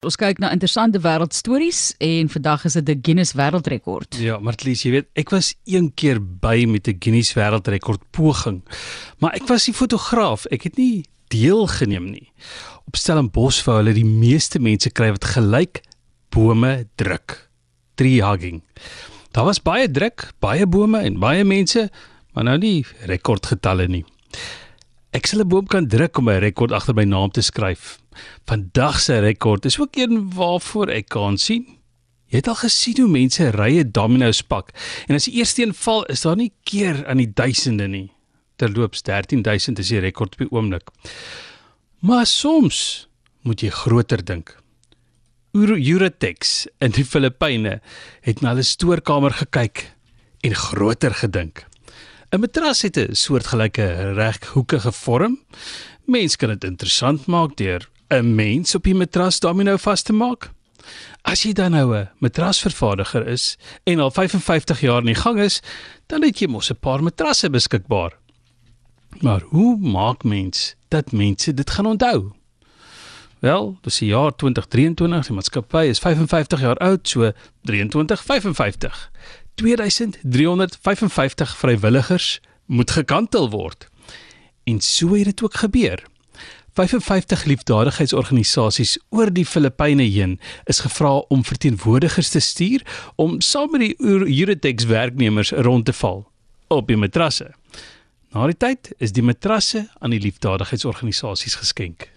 Ons kyk na interessante wêreldstories en vandag is dit 'n Guinness Wêreldrekord. Ja, Martlies, jy weet, ek was een keer by met 'n Guinness Wêreldrekord poging. Maar ek was die fotograaf, ek het nie deelgeneem nie. Op Stellenbosch wou hulle die meeste mense kry wat gelyk bome druk. Tree hugging. Daar was baie druk, baie bome en baie mense, maar nou nie rekordgetalle nie. Ek sal 'n boom kan druk om 'n rekord agter my naam te skryf. Vandag se rekord is ook een waarvoor ek kan sien. Jy het al gesien hoe mense rye dominos pak en as die eerste een val, is daar nie keer aan die duisende nie. Terloops 13000 is die rekord op die oomblik. Maar soms moet jy groter dink. Eurotex in die Filippyne het na hulle stoorkamer gekyk en groter gedink. 'n Matras het 'n soortgelyke reghoekige vorm. Mens kan dit interessant maak deur 'n mens op die matras domino vas te maak. As jy dan nou 'n matrasvervaardiger is en al 55 jaar in die gang is, dan het jy mos 'n paar matrasse beskikbaar. Maar hoe maak mens dat mense dit gaan onthou? Wel, dis die jaar 2023, die maatskappy is 55 jaar oud, so 2355. 2355 vrywilligers moet gekantel word. En so het dit ook gebeur. 55 liefdadigheidsorganisasies oor die Filippyne heen is gevra om verteenwoordigers te stuur om saam met die Eurotex werknemers rond te val op die matrasse. Na die tyd is die matrasse aan die liefdadigheidsorganisasies geskenk.